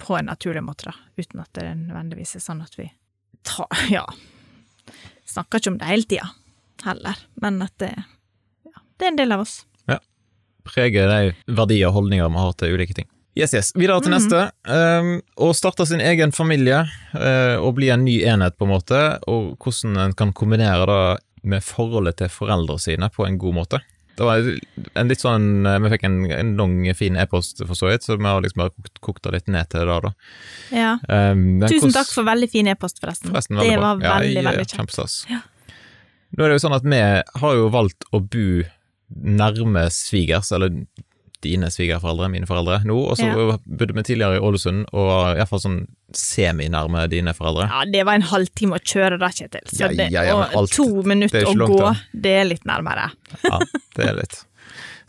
B: på en naturlig måte, da, uten at det nødvendigvis er sånn at vi tar Ja, snakker ikke om det hele tida, heller, men at det, ja, det er en del av oss.
A: Preger de verdier og holdninger vi har til ulike ting. Yes, yes. Videre til
B: Mhm.
A: neste. Um, å starte sin egen familie uh, og bli en ny enhet, på en måte, og hvordan en kan kombinere det med forholdet til foreldrene sine på en god måte. Det var en litt sånn eh, Vi fikk en, en lang, fin e-post, for så vidt, så vi har liksom bare kokt, kokt det litt ned til det, da.
B: Ja.
A: Um,
B: Tusen
A: hvordan-
B: takk for veldig fin e-post, forresten.
A: Forresten,
B: det
A: veldig bra.
B: var veldig,
A: ja,
B: veldig.
A: Kjempestas.
B: Ja.
A: Nå er det jo sånn at vi har jo valgt å bo nærme svigers, eller dine svigerforeldre, mine foreldre, nå, og så
B: Ja.
A: bodde vi tidligere i Ålesund, og iallfall sånn seminærme dine foreldre.
B: Ja, det var en halvtime å kjøre da, Kjetil. Så det,
A: ja, ja,
B: og to minutter
A: er
B: å gå,
A: da.
B: det er litt nærmere.
A: Ja, det er litt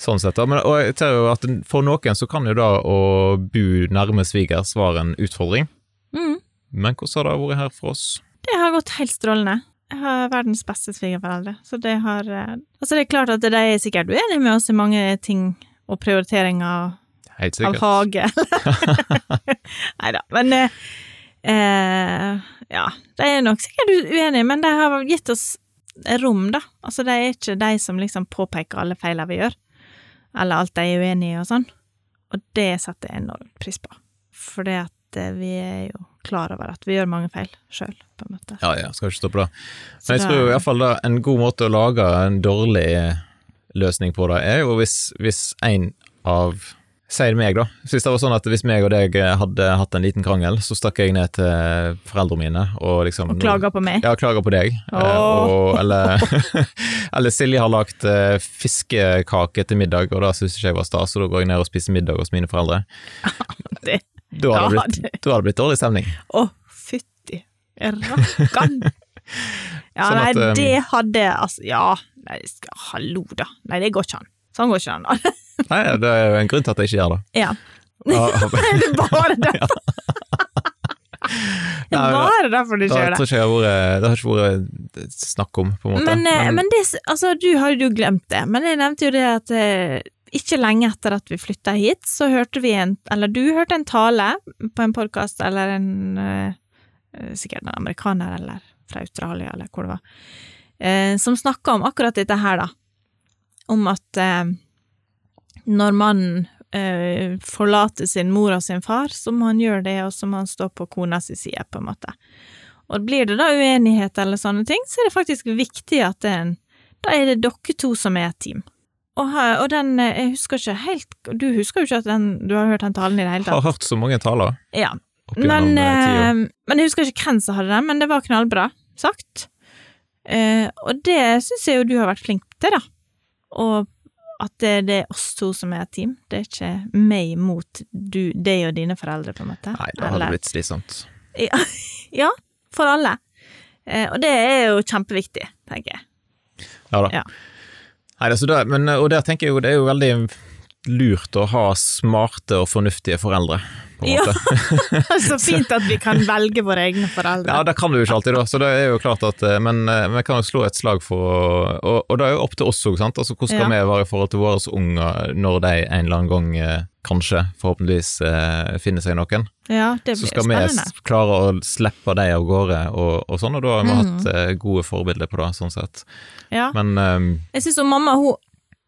A: sånn sett, da. Men, og jeg ser jo at for noen så kan jo da å bo nærme svigers være en utfordring,
B: Mm.
A: men hvordan har det vært her for oss?
B: Det har gått helt strålende. Jeg har verdens beste svigerforeldre, så det har eh, Altså, det er klart at de er sikkert uenige med oss i mange ting og prioriteringer av hage. Nei da, men eh, eh, Ja, de er nok sikkert uenige, men de har gitt oss rom, da. Altså, de er ikke de som liksom påpeker alle feilene vi gjør, eller alt de er uenige i og sånn. Og det setter jeg enormt pris på, for det at eh, vi er jo klar over at vi gjør mange feil sjøl, på en måte.
A: Ja, ja, skal ikke stoppe det. Men jeg tror iallfall fall da en god måte å lage en dårlig løsning på det, er jo hvis, hvis en av Sier meg, da. Hvis det var sånn at hvis meg og deg hadde hatt en liten krangel, så stakk jeg ned til foreldrene mine og liksom
B: Og klager på meg.
A: Ja, klager på deg.
B: Oh.
A: Og, eller, eller Silje har lagt eh, fiskekake til middag, og det syns ikke jeg var stas, så da går jeg ned og spiser middag hos mine foreldre.
B: Det,
A: Da hadde det
B: Ja,
A: blitt, det blitt dårlig stemning.
B: å, fytti rakkan. Ja,
A: Sånn at, nei,
B: det hadde altså Ja, nei, skal- hallo, da. Nei, det går ikke an. Sånn går ikke an.
A: Nei, det er jo en grunn til at jeg ikke gjør det.
B: Ja. Det er bare derfor. Det er bare derfor du ikke gjør det.
A: ikke vært, det har ikke vært snakk om, på en måte.
B: Men, men, men det, altså, du hadde jo glemt det, men jeg nevnte jo det at eh, ikke lenge etter at vi flytta hit, så hørte vi en Eller du hørte en tale på en podkast, eller en eh, Sikkert en amerikaner, eller fra Australia, eller hvor det var, eh, som snakka om akkurat dette her, da. Om at eh, når mannen eh, forlater sin mor og sin far, så må han gjøre det, og så må han stå på kona si side, på en måte. Og blir det da uenighet eller sånne ting, så er det faktisk viktig at det er en Da er det dere to som er et team. Og, og den eh, Jeg husker ikke helt Du husker jo ikke at den, du har hørt den talen i det hele
A: Jeg har hørt så mange taler
B: Ja. Men,
A: eh,
B: eh, men jeg husker ikke hvem som hadde den, men det var knallbra sagt. Eh, og det syns jeg jo du har vært flink til, da. Og at det, det er oss to som er et team. Det er ikke meg mot du, deg og dine foreldre, på en måte.
A: Nei, da hadde
B: det
A: blitt slitsomt.
B: Ja, for alle. Eh, og det er jo kjempeviktig, tenker jeg.
A: Ja da.
B: Ja.
A: Nei, altså det, men, og der tenker jeg jo det er jo veldig lurt å ha smarte og fornuftige foreldre,
B: Ja. Så fint at vi kan velge våre egne foreldre.
A: Ja, det kan du jo ikke alltid, da, så det er jo klart at eh, Men eh, vi kan jo slå et slag for Og, og det er jo opp til oss òg, sant. Altså, hvordan skal
B: Ja.
A: vi være i forhold til våre unger når de en eller annen gang eh, kanskje, forhåpentligvis, finner seg noen?
B: Ja, det blir Så
A: skal vi
B: spennende.
A: klare å slippe de av gårde og, og sånn, og da har vi
B: Mhm.
A: hatt gode forbilder på det, sånn sett.
B: Ja.
A: Men um,
B: Jeg syns mamma, hun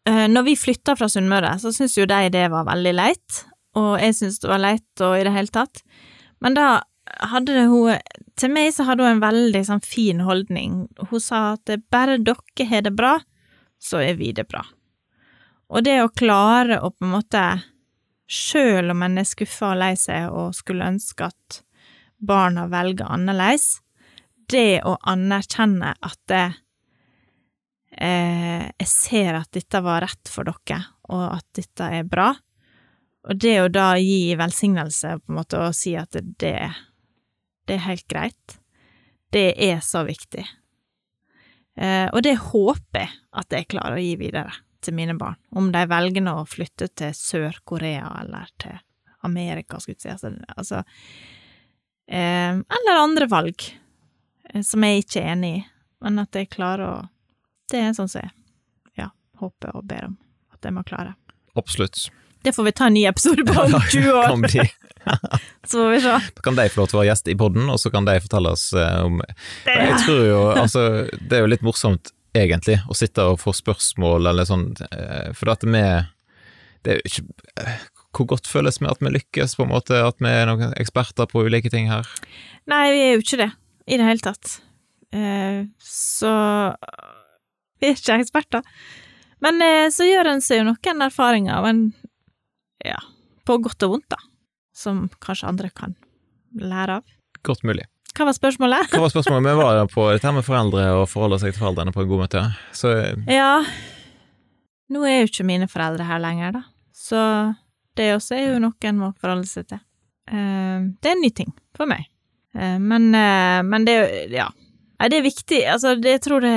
B: Når vi flytta fra Sunnmøre, så syntes jo de det var veldig leit, og jeg syntes det var leit og i det hele tatt. Men da hadde hun Til meg så hadde hun en veldig sånn fin holdning. Hun sa at bare dere har det bra, så er vi det bra. Og det å klare å på en måte Sjøl om en er skuffa og lei seg og skulle ønske at barna velger annerledes, det å anerkjenne at det, eh, jeg ser at dette var rett for dere, og at dette er bra. Og det å da gi velsignelse, på en måte, og si at det, det er helt greit, det er så viktig. Eh, og det håper jeg at jeg klarer å gi videre til mine barn, om de velger nå å flytte til Sør-Korea eller til Amerika, skulle jeg si. Altså, eh, Eller andre valg eh, som jeg ikke er enig i, men at jeg klarer å Det er sånn som jeg ja, håper og ber om at jeg må klare.
A: absolutt.
B: Det får vi ta en ny episode på om 20 år,
A: Kan
B: så får vi se.
A: Da kan de få lov til å være gjest i podden, og så kan de fortelle oss eh, om Jeg tror jo, altså, det er jo litt morsomt egentlig, å sitte og få spørsmål eller sånn, eh, for at vi Det er jo ikke eh, Hvor godt føles det med at vi lykkes, på en måte, at vi er noen eksperter på ulike ting her?
B: Nei, vi er jo ikke det i det hele tatt. Så er ikke eksperter. Men eh, så gjør en seg jo noen erfaringer, men ja, på godt og vondt, da. Som kanskje andre kan lære av.
A: Godt mulig.
B: Hva var spørsmålet?
A: Hva var spørsmålet? Vi var på dette med foreldre og forholde seg til foreldrene på en god måte. Så
B: Ja, nå er jo ikke mine foreldre her lenger, da. Så det også er jo noe en må forholde seg til. Eh, det er en ny ting for meg. Eh, men, eh, men det er jo Ja. Nei, det er viktig. Altså, det, jeg tror det,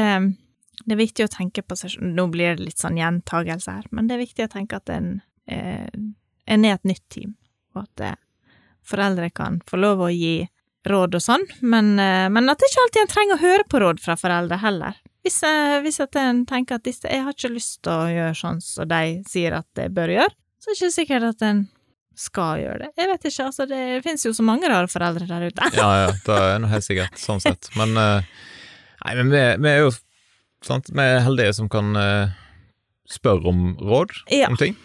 B: det er viktig å tenke på seg selv. Nå blir det litt sånn gjentagelse her, men det er viktig å tenke at en, eh, en er et nytt team, og at eh, foreldre kan få lov å gi råd og sånn, men, eh, men at ikke alltid en trenger å høre på råd fra foreldre heller. Hvis, hvis en tenker at disse, jeg har ikke lyst til å gjøre sånn som de sier at jeg bør gjøre, så er det ikke sikkert at en skal gjøre det. Jeg vet ikke, altså det finnes jo så mange rare foreldre der ute.
A: ja, ja, det er nå helt sikkert, sånn sett. Men Nei, men vi, vi er jo sant, vi er heldige som kan eh, spørre om råd
B: Ja,
A: om ting.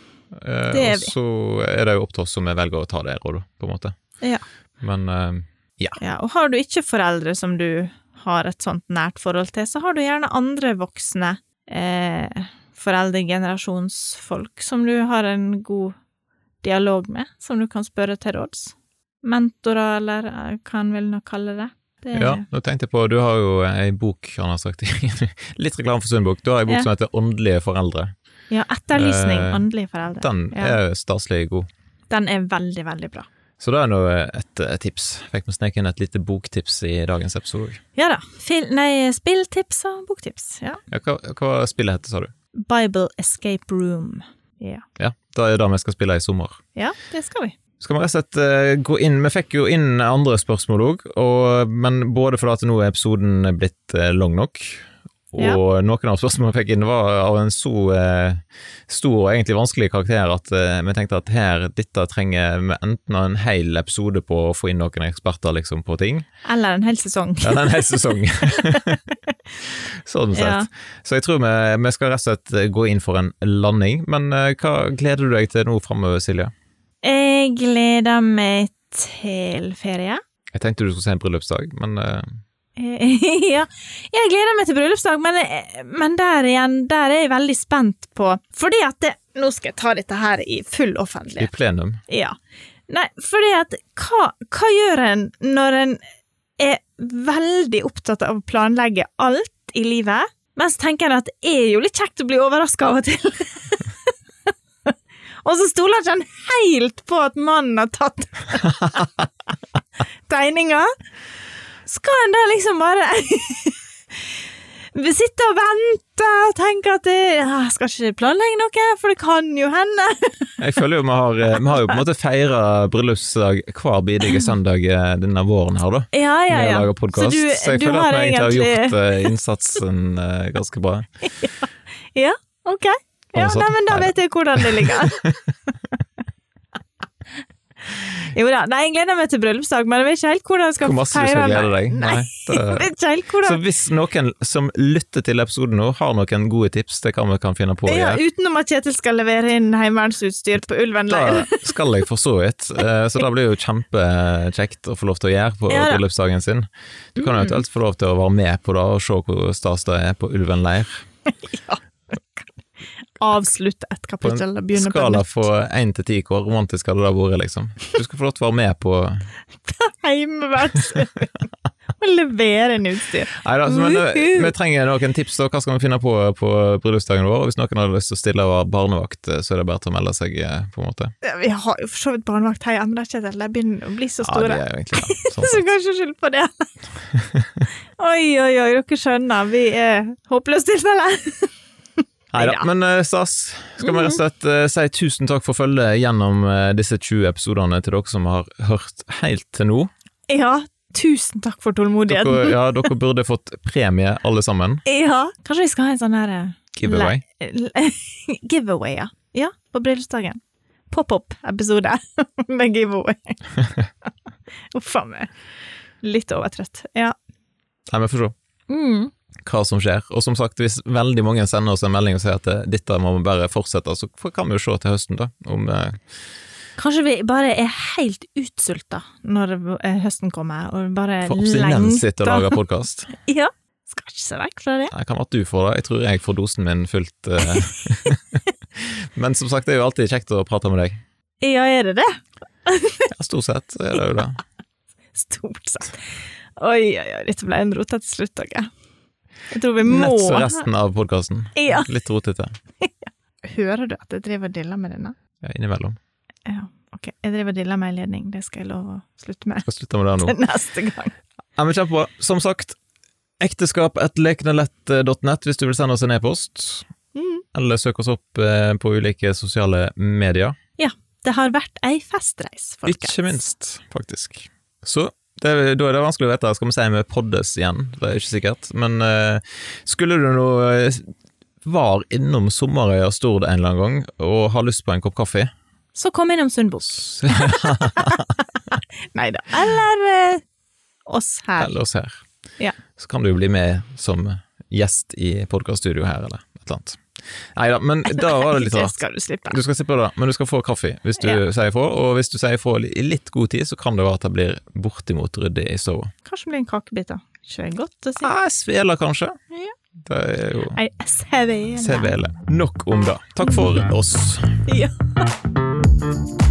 A: Eh, og så er det jo opp til oss om vi velger å ta det rådet, på en måte.
B: Ja.
A: Men eh,
B: ja, og har du ikke foreldre som du har et sånt nært forhold til, så har du gjerne andre voksne eh, foreldregenerasjonsfolk som du har en god dialog med, som du kan spørre til råds. Mentorer, eller hva en vil nå kalle det. Det
A: Ja, nå tenkte jeg på, du har jo ei bok, han har sagt, litt reklame for Sundbok. Du har ei bok
B: Ja.
A: som heter Åndelige foreldre.
B: ja, etterlysning,
A: Eh,
B: åndelige foreldre.
A: Den
B: ja.
A: er staselig god.
B: Den er veldig, veldig bra.
A: Så da er nå et, et tips. Fikk vi sneke inn et lite boktips i dagens episode.
B: Ja da. Fil nei, spilltips og boktips. Ja.
A: Ja, hva, hva spillet heter, sa du?
B: Bible Escape Room. Ja.
A: Ja, da er det vi skal spille i sommer.
B: ja, det skal vi.
A: Skal vi rett og slett eh, gå inn Vi fikk jo inn andre spørsmål òg, men både fordi at nå er episoden blitt eh, lang nok, og
B: Ja.
A: noen av spørsmålene vi fikk inn var av en så eh, stor og egentlig vanskelig karakter at eh, vi tenkte at her, dette trenger vi enten en hel episode på å få inn noen eksperter liksom på ting,
B: Eller en hel sesong.
A: Eller en hel sesong. sånn sett.
B: Ja.
A: Så jeg tror vi, vi skal rett og slett gå inn for en landing, men eh, hva gleder du deg til nå framover, Silje?
B: Jeg gleder meg til ferie.
A: Jeg tenkte du skulle si en bryllupsdag, men uh...
B: ja, jeg gleder meg til bryllupsdag, men, men der igjen, der er jeg veldig spent på Fordi at det, Nå skal jeg ta dette her i full offentlighet.
A: i plenum.
B: Ja. Nei, fordi at hva, hva gjør en når en er veldig opptatt av å planlegge alt i livet, mens tenker en at det er jo litt kjekt å bli overraska av og til. og så stoler ikke han helt på at mannen har tatt tegninga. Skal han da liksom bare sitte og vente og tenke at det, jeg skal ikke planlegge noe, for det kan jo hende.
A: Jeg føler jo vi har, eh, vi har jo på en måte feira bryllupsdag hver bidige søndag eh, denne våren her, da.
B: Ja, ja, ja.
A: lage podkast. Så,
B: du-
A: jeg føler at vi egentlig har gjort eh, innsatsen ganske bra.
B: Ja, ok. Ja, nei, men da vet jeg hvordan det ligger. jo da, nei, jeg gleder meg til bryllupsdag, men jeg vet ikke helt hvordan jeg skal
A: Hvor masse du skal glede deg.
B: Nei,
A: Nei,
B: jeg vet ikke helt
A: Så hvis noen som lytter til episoden nå, har noen gode tips til hva vi kan finne på å gjøre ja,
B: Utenom at Kjetil skal levere inn heimevernsutstyr på Ulven leir.
A: da skal jeg for så vidt. Eh, Så da blir det jo kjempekjekt å få lov til å gjøre på
B: Ja
A: bryllupsdagen sin. Du kan jo
B: Mm.
A: eventuelt få lov til å være med på det og se hvor stas det er på Ulven leir.
B: Avslutte et kapittel og
A: en
B: begynne på
A: skala
B: nytt.
A: fra én til ti, hvor romantisk hadde det vært, liksom? Du skal få lov til å være med på
B: Heimevernsutstyr. Og levere inn utstyr.
A: Nei da, men eh, vi trenger noen tips, da. Hva skal vi finne på på bryllupsdagen vår? Og hvis noen har lyst til å stille og være barnevakt, eh, så er det bare til å melde seg, eh, på en måte.
B: Ja, Vi har jo for så vidt barnevakt hjemme, da, Kjetil. De begynner å bli så
A: Ja,
B: store.
A: det er jo egentlig det. Sånn
B: Så kanskje skyld på det. oi, oi, oi, dere skjønner, vi er håpløse tilfelle.
A: Nei da, men eh, stas. Skal vi rett og slett eh, si tusen takk for følget gjennom eh, disse 20 episodene til dere som har hørt helt til nå.
B: Ja, tusen takk for tålmodigheten.
A: Dere, ja, dere burde fått premie, alle sammen.
B: Ja, kanskje vi skal ha en sånn her
A: Giveaway.
B: Giveaway, ja. Ja, på bryllupsdagen. Pop-opp-episode med giveaway. Uff a meg. Litt overtrøtt. Ja.
A: Nei, vi får se
B: Mm.
A: Hva som skjer. Og som sagt, hvis veldig mange sender oss en melding og sier at eh, dette må vi bare fortsette, så kan vi jo se til høsten, da. Om eh,
B: Kanskje vi bare er helt utsulta når eh, høsten kommer, og bare
A: får abstinens etter å lage podkast.
B: Ja. Skal ikke se vekk fra det.
A: Det kan være at du får det. Jeg tror jeg får dosen min fullt. eh. Men som sagt, det er jo alltid kjekt å prate med deg.
B: Ja, er det det?
A: Ja, stort sett er det jo det.
B: Stort sett. Oi, oi, oi, dette ble en rotete slutt, dere. Jeg tror vi må
A: Nett som resten av podkasten.
B: Ja.
A: Litt rotete.
B: Hører du at jeg driver og diller med denne?
A: Ja, innimellom.
B: Ja, ok. Jeg driver og diller med ledning, det skal jeg love å slutte med
A: Skal slutte med det nå.
B: til neste gang.
A: Ja, men kjempebra. Som sagt, ekteskap hvis du vil sende oss en e-post.
B: Mm.
A: Eller søk oss opp eh, på ulike sosiale medier. Ja.
B: Det har vært ei festreis, folkens.
A: Ikke minst, faktisk. Så det, da er det vanskelig å vite. Skal vi si vi poddes igjen? Det er ikke sikkert. Men uh, skulle du nå eh, var innom Sommerøya Stord en eller annen gang og har lyst på en kopp kaffe
B: Så kom innom
A: Sundbos.
B: Nei da. Eller uh, oss her.
A: Eller oss her.
B: Ja.
A: Så kan du jo bli med som gjest i podkaststudio her, eller et eller annet. Nei da, men da var det litt
B: Det
A: rart.
B: skal du slippe.
A: Du skal slippe det, men du skal få kaffe hvis du
B: Ja.
A: sier ifra. Og hvis du sier ifra i litt god tid, så kan det være at det blir bortimot ryddig i stua.
B: Kanskje det blir en kakebit, da. Ikke godt å si.
A: Ah, sveler, kanskje.
B: Ja.
A: Det er jo
B: Ei.
A: Sevele. Nok om det. Takk for oss.
B: Ja.